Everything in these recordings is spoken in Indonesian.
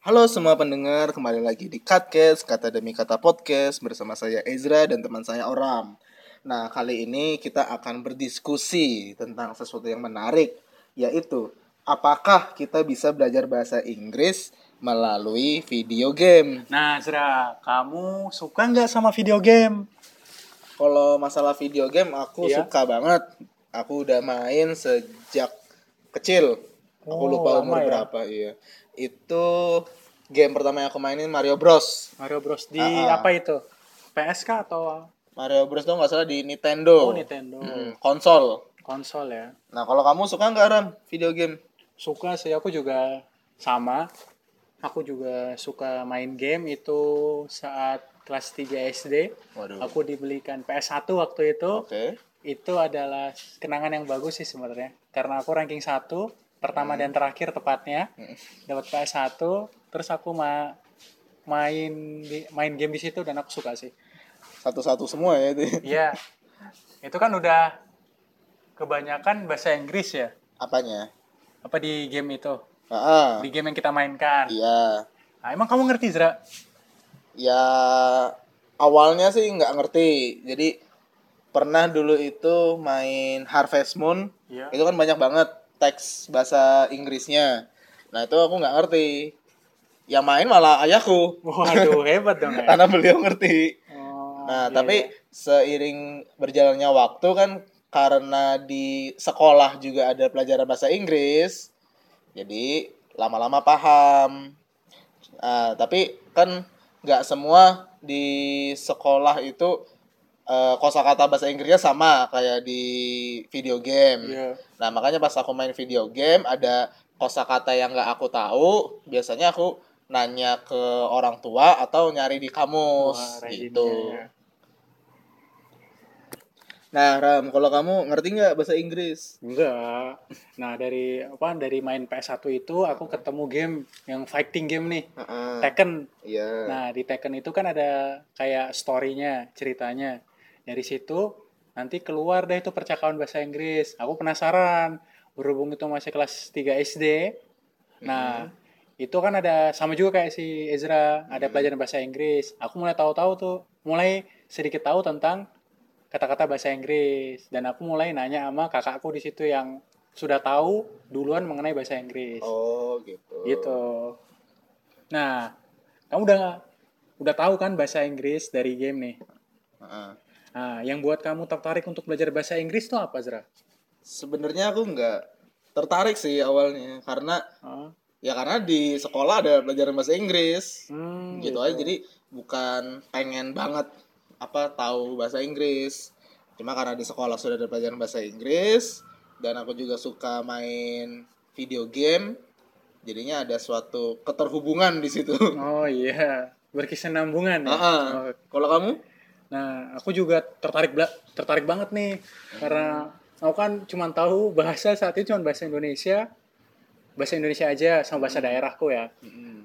Halo semua pendengar, kembali lagi di Cutcast, kata demi kata podcast bersama saya Ezra dan teman saya Oram. Nah, kali ini kita akan berdiskusi tentang sesuatu yang menarik, yaitu apakah kita bisa belajar bahasa Inggris melalui video game. Nah, Zra, kamu suka nggak sama video game? Kalau masalah video game, aku Iya. suka banget. Aku udah main sejak kecil. Aku Oh, lupa lama umur ya? berapa, iya. Itu game pertama yang aku mainin Mario Bros. Mario Bros di ah. apa itu? PSK atau Mario Bros tuh nggak salah di Nintendo. oh, Nintendo? Mm, konsol. Konsol ya. Nah, kalau kamu suka nggak Ram video game? Suka sih, aku juga sama. Aku juga suka main game itu saat kelas 3 SD. Waduh. Aku dibelikan PS1 waktu itu. Oke. Itu adalah kenangan yang bagus sih sebenarnya. Karena aku ranking 1, pertama dan terakhir tepatnya. Hmm. Dapat PS1, terus aku ma main di, main game di situ dan aku suka sih. Satu-satu semua ya itu. Iya. Itu kan udah kebanyakan bahasa Inggris ya. Apanya? Apa di game itu? Ah, Di game yang kita mainkan. iya. Nah, emang kamu ngerti, Zra? Ya awalnya sih nggak ngerti. Jadi pernah dulu itu main Harvest Moon. Iya. Itu kan banyak banget teks bahasa Inggrisnya. Nah itu aku nggak ngerti. Yang main malah ayahku. Waduh, hebat dong ya. Karena beliau ngerti. Oh, Nah, iya, tapi iya. seiring berjalannya waktu kan karena di sekolah juga ada pelajaran bahasa Inggris. Jadi lama-lama paham. Ah, tapi kan nggak semua di sekolah itu eh, kosakata bahasa Inggrisnya sama kayak di video game. Iya. Nah, makanya pas aku main video game ada kosakata yang nggak aku tahu, biasanya aku nanya ke orang tua atau nyari di kamus Wah, gitu. ya. Nah, Ram, kalau kamu ngerti nggak bahasa Inggris? Enggak. Nah, dari apa dari main PS1 itu aku ketemu game yang fighting game nih. Heeh. Tekken. Iya. Nah, di Tekken itu kan ada kayak story-nya, ceritanya. Dari situ nanti keluar deh itu percakapan bahasa Inggris. Aku penasaran. Berhubung itu masih kelas 3 SD. Nah, itu kan ada sama juga kayak si Ezra, ada pelajaran bahasa Inggris. Aku mulai tahu-tahu tuh, mulai sedikit tahu tentang kata-kata bahasa Inggris dan aku mulai nanya sama kakakku di situ yang sudah tahu duluan mengenai bahasa Inggris. Oh, gitu. Gitu. Nah, kamu udah udah tahu kan bahasa Inggris dari game nih. Heeh. Nah, yang buat kamu tertarik untuk belajar bahasa Inggris tuh apa, Zra? Sebenarnya aku nggak tertarik sih awalnya karena Oh, ya karena di sekolah ada pelajaran bahasa Inggris. hmm, gitu aja. Jadi bukan pengen banget apa tahu bahasa Inggris. Cuma karena di sekolah sudah ada pelajaran bahasa Inggris dan aku juga suka main video game jadinya ada suatu keterhubungan di situ. Oh iya, berkesinambungan ya. Ah, Oh, kalau kamu Nah, aku juga tertarik tertarik banget nih karena aku kan cuma tahu bahasa saat itu cuma bahasa Indonesia, bahasa Indonesia aja sama bahasa daerahku ya.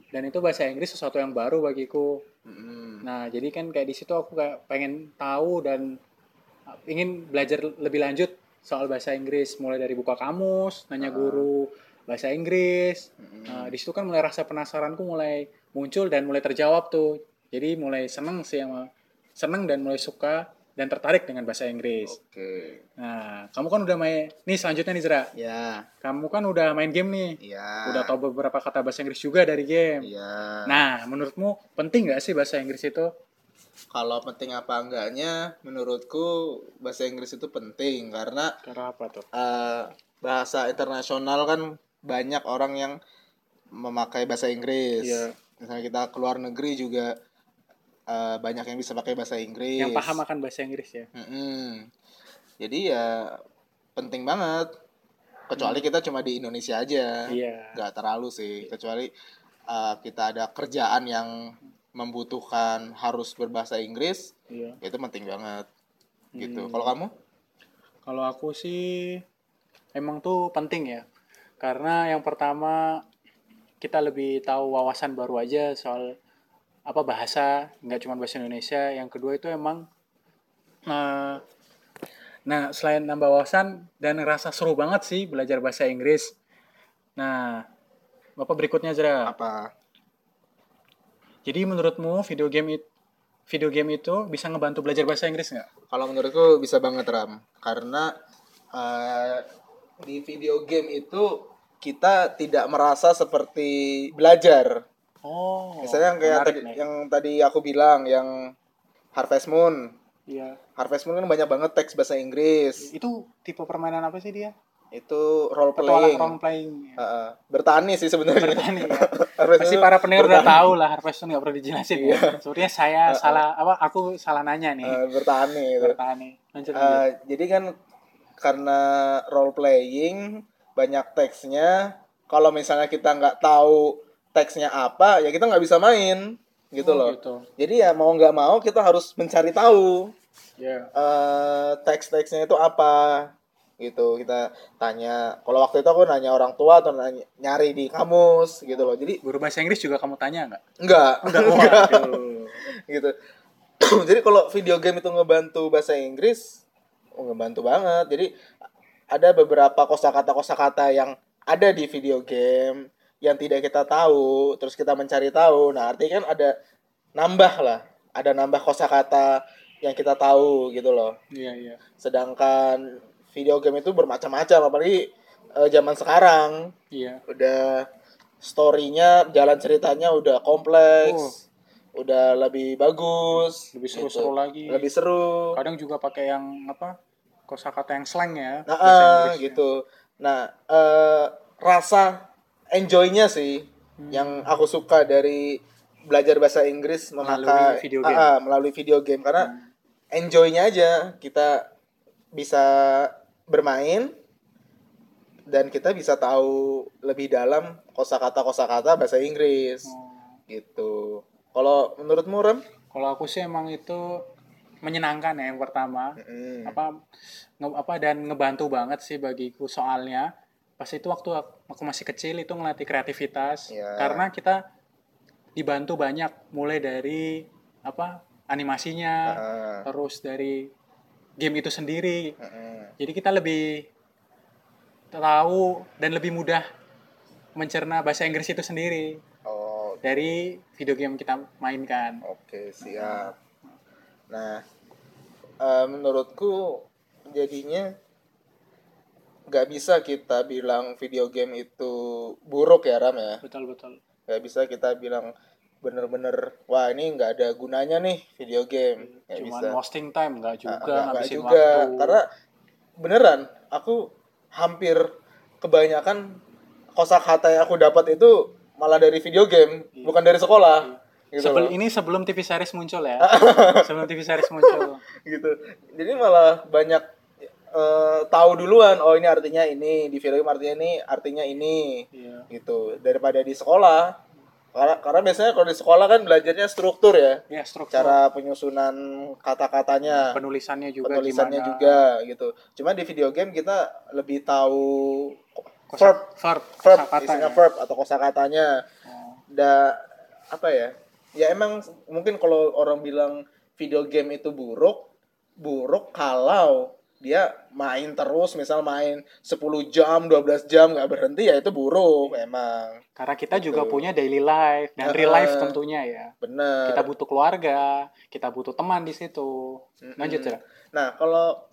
Dan itu bahasa Inggris sesuatu yang baru bagiku. Mm-mm. Nah, jadi kan kayak di situ aku kayak pengen tahu dan ingin belajar lebih lanjut soal bahasa Inggris, mulai dari buka kamus, nanya guru bahasa Inggris. Nah, di situ kan mulai rasa penasaranku mulai muncul dan mulai terjawab tuh. Jadi mulai seneng sih sama seneng dan mulai suka dan tertarik dengan bahasa Inggris. oke Nah, kamu kan udah main nih selanjutnya nih Zra. ya Kamu kan udah main game nih. ya Udah tahu beberapa kata bahasa Inggris juga dari game. ya Nah, menurutmu penting nggak sih bahasa Inggris itu? kalau penting apa enggaknya menurutku bahasa Inggris itu penting karena Karena apa tuh? eh, bahasa internasional kan banyak orang yang memakai bahasa Inggris. Iya. Misalnya kita keluar negeri juga eh, banyak yang bisa pakai bahasa Inggris. Yang paham akan bahasa Inggris ya. Mm-mm. Jadi ya penting banget. Kecuali kita cuma di Indonesia aja. Iya. Nggak terlalu sih. Kecuali eh, kita ada kerjaan yang membutuhkan harus berbahasa Inggris, Iya. itu penting banget. Gitu. Hmm. Kalau kamu? Kalau aku sih emang tuh penting ya. Karena yang pertama kita lebih tahu wawasan baru aja soal apa bahasa, nggak cuma bahasa Indonesia. Yang kedua itu emang eh, nah selain nambah wawasan dan ngerasa seru banget sih belajar bahasa Inggris. Nah, Bapak berikutnya Zra. Apa? Jadi menurutmu video game itu video game itu bisa ngebantu belajar bahasa Inggris nggak? Kalau menurutku bisa banget Ram, karena eh, di video game itu kita tidak merasa seperti belajar. Oh. Misalnya yang kayak tadi, nih. yang tadi aku bilang yang Harvest Moon. Iya. Harvest Moon kan banyak banget teks bahasa Inggris. Itu tipe permainan apa sih dia? Itu role Petualang playing. role playing. ya. Heeh. bertani sih sebenarnya. Bertani ya. Pasti para pendengar udah tahu lah Harvest Moon nggak perlu dijelasin ya. Sebenarnya saya salah apa aku salah nanya nih. Eh, bertani itu. Bertani. Lanjut lanjut. Eh, jadi kan karena role playing banyak teksnya kalau misalnya kita nggak tahu teksnya apa ya kita nggak bisa main gitu Oh, loh gitu. jadi ya mau nggak mau kita harus mencari tahu Ya. eh teks-teksnya itu apa gitu kita tanya kalau waktu itu aku nanya orang tua atau nanya, nyari di kamus gitu loh jadi Guru bahasa Inggris juga kamu tanya nggak? enggak enggak Waduh. gitu jadi kalau video game itu ngebantu bahasa Inggris oh, ngebantu banget jadi ada beberapa kosakata kosakata yang ada di video game yang tidak kita tahu terus kita mencari tahu nah artinya kan ada nambah lah ada nambah kosakata yang kita tahu gitu loh Iya iya. sedangkan video game itu bermacam-macam apalagi eh, zaman sekarang Iya. udah storynya jalan ceritanya udah kompleks udah lebih bagus Lebih gitu. seru-seru lagi. lebih seru Kadang juga pakai yang apa? Kosakata yang slang ya. nah ah, Inggrisnya. gitu nah eh, rasa enjoynya sih yang aku suka dari belajar bahasa Inggris Melalui video ah, game. ah, melalui video game karena enjoynya aja kita bisa bermain dan kita bisa tahu lebih dalam kosakata kosakata bahasa Inggris Oh. gitu. Kalau menurutmu Rem? Kalau aku sih emang itu menyenangkan ya yang pertama. Mm. apa nge- apa dan ngebantu banget sih bagiku soalnya pas itu waktu aku masih kecil itu ngelatih kreativitas Ya. karena kita dibantu banyak mulai dari apa animasinya Ah, terus dari game itu sendiri ah, ah. jadi kita lebih tahu dan lebih mudah mencerna bahasa Inggris itu sendiri Oh, dari video game kita mainkan oke siap. Nah, eh, menurutku jadinya nggak bisa kita bilang video game itu buruk ya Ram ya. betul betul. Nggak bisa kita bilang bener-bener wah ini nggak ada gunanya nih video game. Nggak cuman bisa. wasting time nggak juga Ah, nggak- nggak ngabisin juga. waktu. Karena beneran aku hampir kebanyakan kosakata yang aku dapat itu malah dari video game bukan dari sekolah. Gitu Sebelum ini sebelum TV series muncul ya. sebelum TV series muncul. gitu. Jadi malah banyak eh, tahu duluan oh ini artinya ini di film artinya ini artinya ini. Iya. gitu daripada di sekolah. Karena karena biasanya kalau di sekolah kan belajarnya struktur ya. Ya, struktur. Cara penyusunan kata-katanya. Penulisannya juga penulisannya gimana. juga gitu. Cuma di video game kita lebih tahu Kosa- verb. verb, verb isinya ya. verb atau kosakatanya. Oh, da apa ya? Ya emang mungkin kalau orang bilang video game itu buruk buruk kalau dia main terus misal main 10 jam 12 jam nggak berhenti ya itu buruk emang Karena kita juga Gitu. punya daily life dan real life tentunya ya. bener Kita butuh keluarga, kita butuh teman di situ. Lanjut ya. Nah, kalau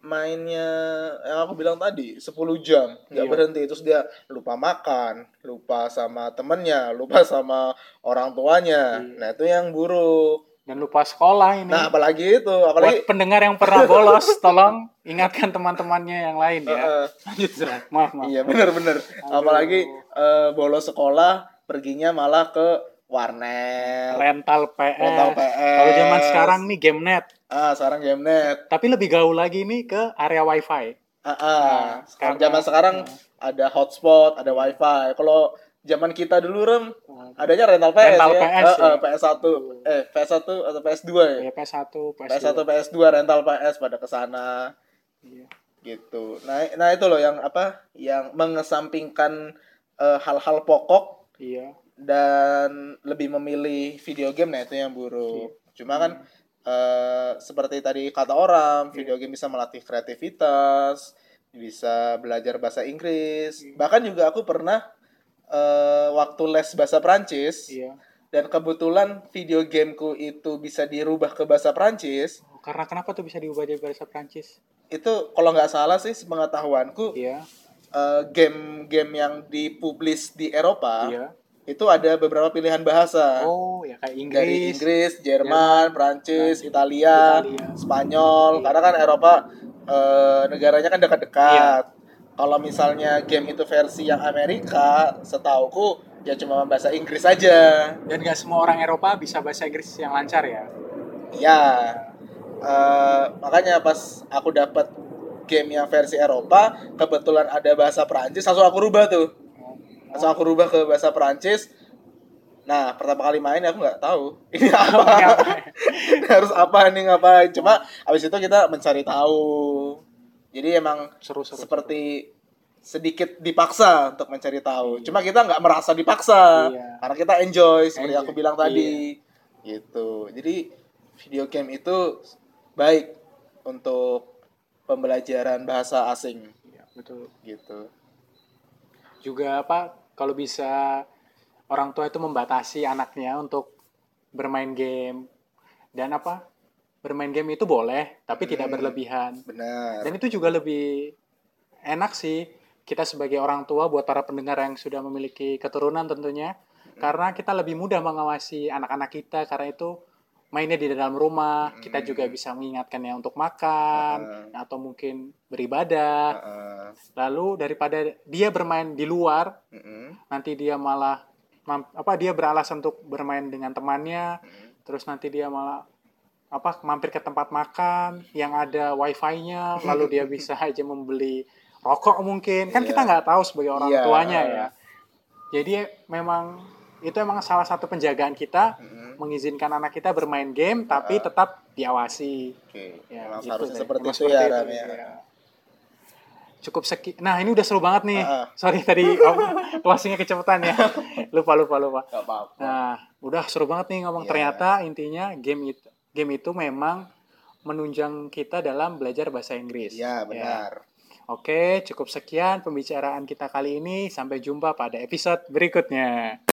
mainnya yang aku bilang tadi 10 jam nggak Iya. berhenti terus dia lupa makan, lupa sama temennya, lupa sama orang tuanya. Iya. Nah, itu yang buruk. Dan lupa sekolah ini. Nah, apalagi itu, apalagi Buat pendengar yang pernah bolos, tolong ingatkan teman-temannya yang lain ya. Lanjut, Zra. Maaf, maaf. iya bener-bener. Apalagi eh, bolos sekolah perginya malah ke warnet. Rental PS. Rental PS. Kalau zaman sekarang nih game net. Ah, sekarang game net. Tapi lebih gaul lagi nih ke area wifi. Ah, ah. Nah, Kalau karena- zaman sekarang ada hotspot, ada wifi. Kalau zaman kita dulu rem adanya rental PS Rental ya. PS, ya. eh, PS1, eh PS1 atau PS2 ya. Ya, PS1, PS2. PS1, PS2 rental PS pada ke sana Iya. gitu. Nah, nah itu loh yang apa? Yang mengesampingkan eh, hal-hal pokok Iya. dan lebih memilih video game nah itu yang buruk. Cuma kan eh, seperti tadi kata orang, video game bisa melatih kreativitas, bisa belajar bahasa Inggris. Bahkan juga aku pernah eh, waktu les bahasa Prancis, Iya. dan kebetulan video gameku itu bisa dirubah ke bahasa Prancis Oh, Karena kenapa tuh bisa diubah jadi bahasa Prancis? itu kalau nggak salah sih sepengetahuanku Iya. eh, game-game yang dipublis di Eropa Iya. itu ada beberapa pilihan bahasa Oh, ya kayak Inggris. dari Inggris, Jerman, Prancis, Italia, Italia. Spanyol. Iya. Karena kan Eropa eh, negaranya kan dekat-dekat. Iya. Kalau misalnya game itu versi yang Amerika, setauku ya cuma bahasa Inggris aja. Dan gak semua orang Eropa bisa bahasa Inggris yang lancar ya. Ya, eh, makanya pas aku dapat game yang versi Eropa, kebetulan ada bahasa Prancis, langsung aku rubah tuh. Langsung aku rubah ke bahasa Prancis. Nah, pertama kali main aku nggak tahu ini apa. Harus apa nih ngapain. Cuma habis itu kita mencari tahu. Jadi emang Seru-seru. seperti sedikit dipaksa untuk mencari tahu. Cuma kita nggak merasa dipaksa Iya. karena kita enjoy seperti Enjoy. aku bilang tadi. Gitu. Jadi video game itu baik untuk pembelajaran bahasa asing Iya, betul. gitu. Juga apa kalau bisa orang tua itu membatasi anaknya untuk bermain game dan apa? Bermain game itu boleh, tapi tidak Hmm. berlebihan. Benar. Dan itu juga lebih enak sih kita sebagai orang tua buat para pendengar yang sudah memiliki keturunan tentunya karena kita lebih mudah mengawasi anak-anak kita karena itu mainnya di dalam rumah kita juga bisa mengingatkannya untuk makan atau mungkin beribadah Heeh. lalu daripada dia bermain di luar Mm-mm. nanti dia malah apa dia beralasan untuk bermain dengan temannya terus nanti dia malah apa mampir ke tempat makan yang ada wifi-nya lalu dia bisa aja membeli rokok mungkin kan Iya. kita nggak tahu sebagai orang Iya. tuanya ya jadi memang itu emang salah satu penjagaan kita Mm-mm. mengizinkan anak kita bermain game tapi tetap diawasi Oke. ya Memang gitu harusnya deh. seperti Emang itu ya, Ram itu, ya. ya. cukup seki nah ini udah seru banget nih Ah. sorry tadi oh, closingnya kecepatan ya lupa lupa lupa Gak apa-apa. Nah, udah seru banget nih ngomong Iya. ternyata intinya game itu game itu memang menunjang kita dalam belajar bahasa Inggris. Iya, Ya. benar. Oke, cukup sekian pembicaraan kita kali ini. Sampai jumpa pada episode berikutnya.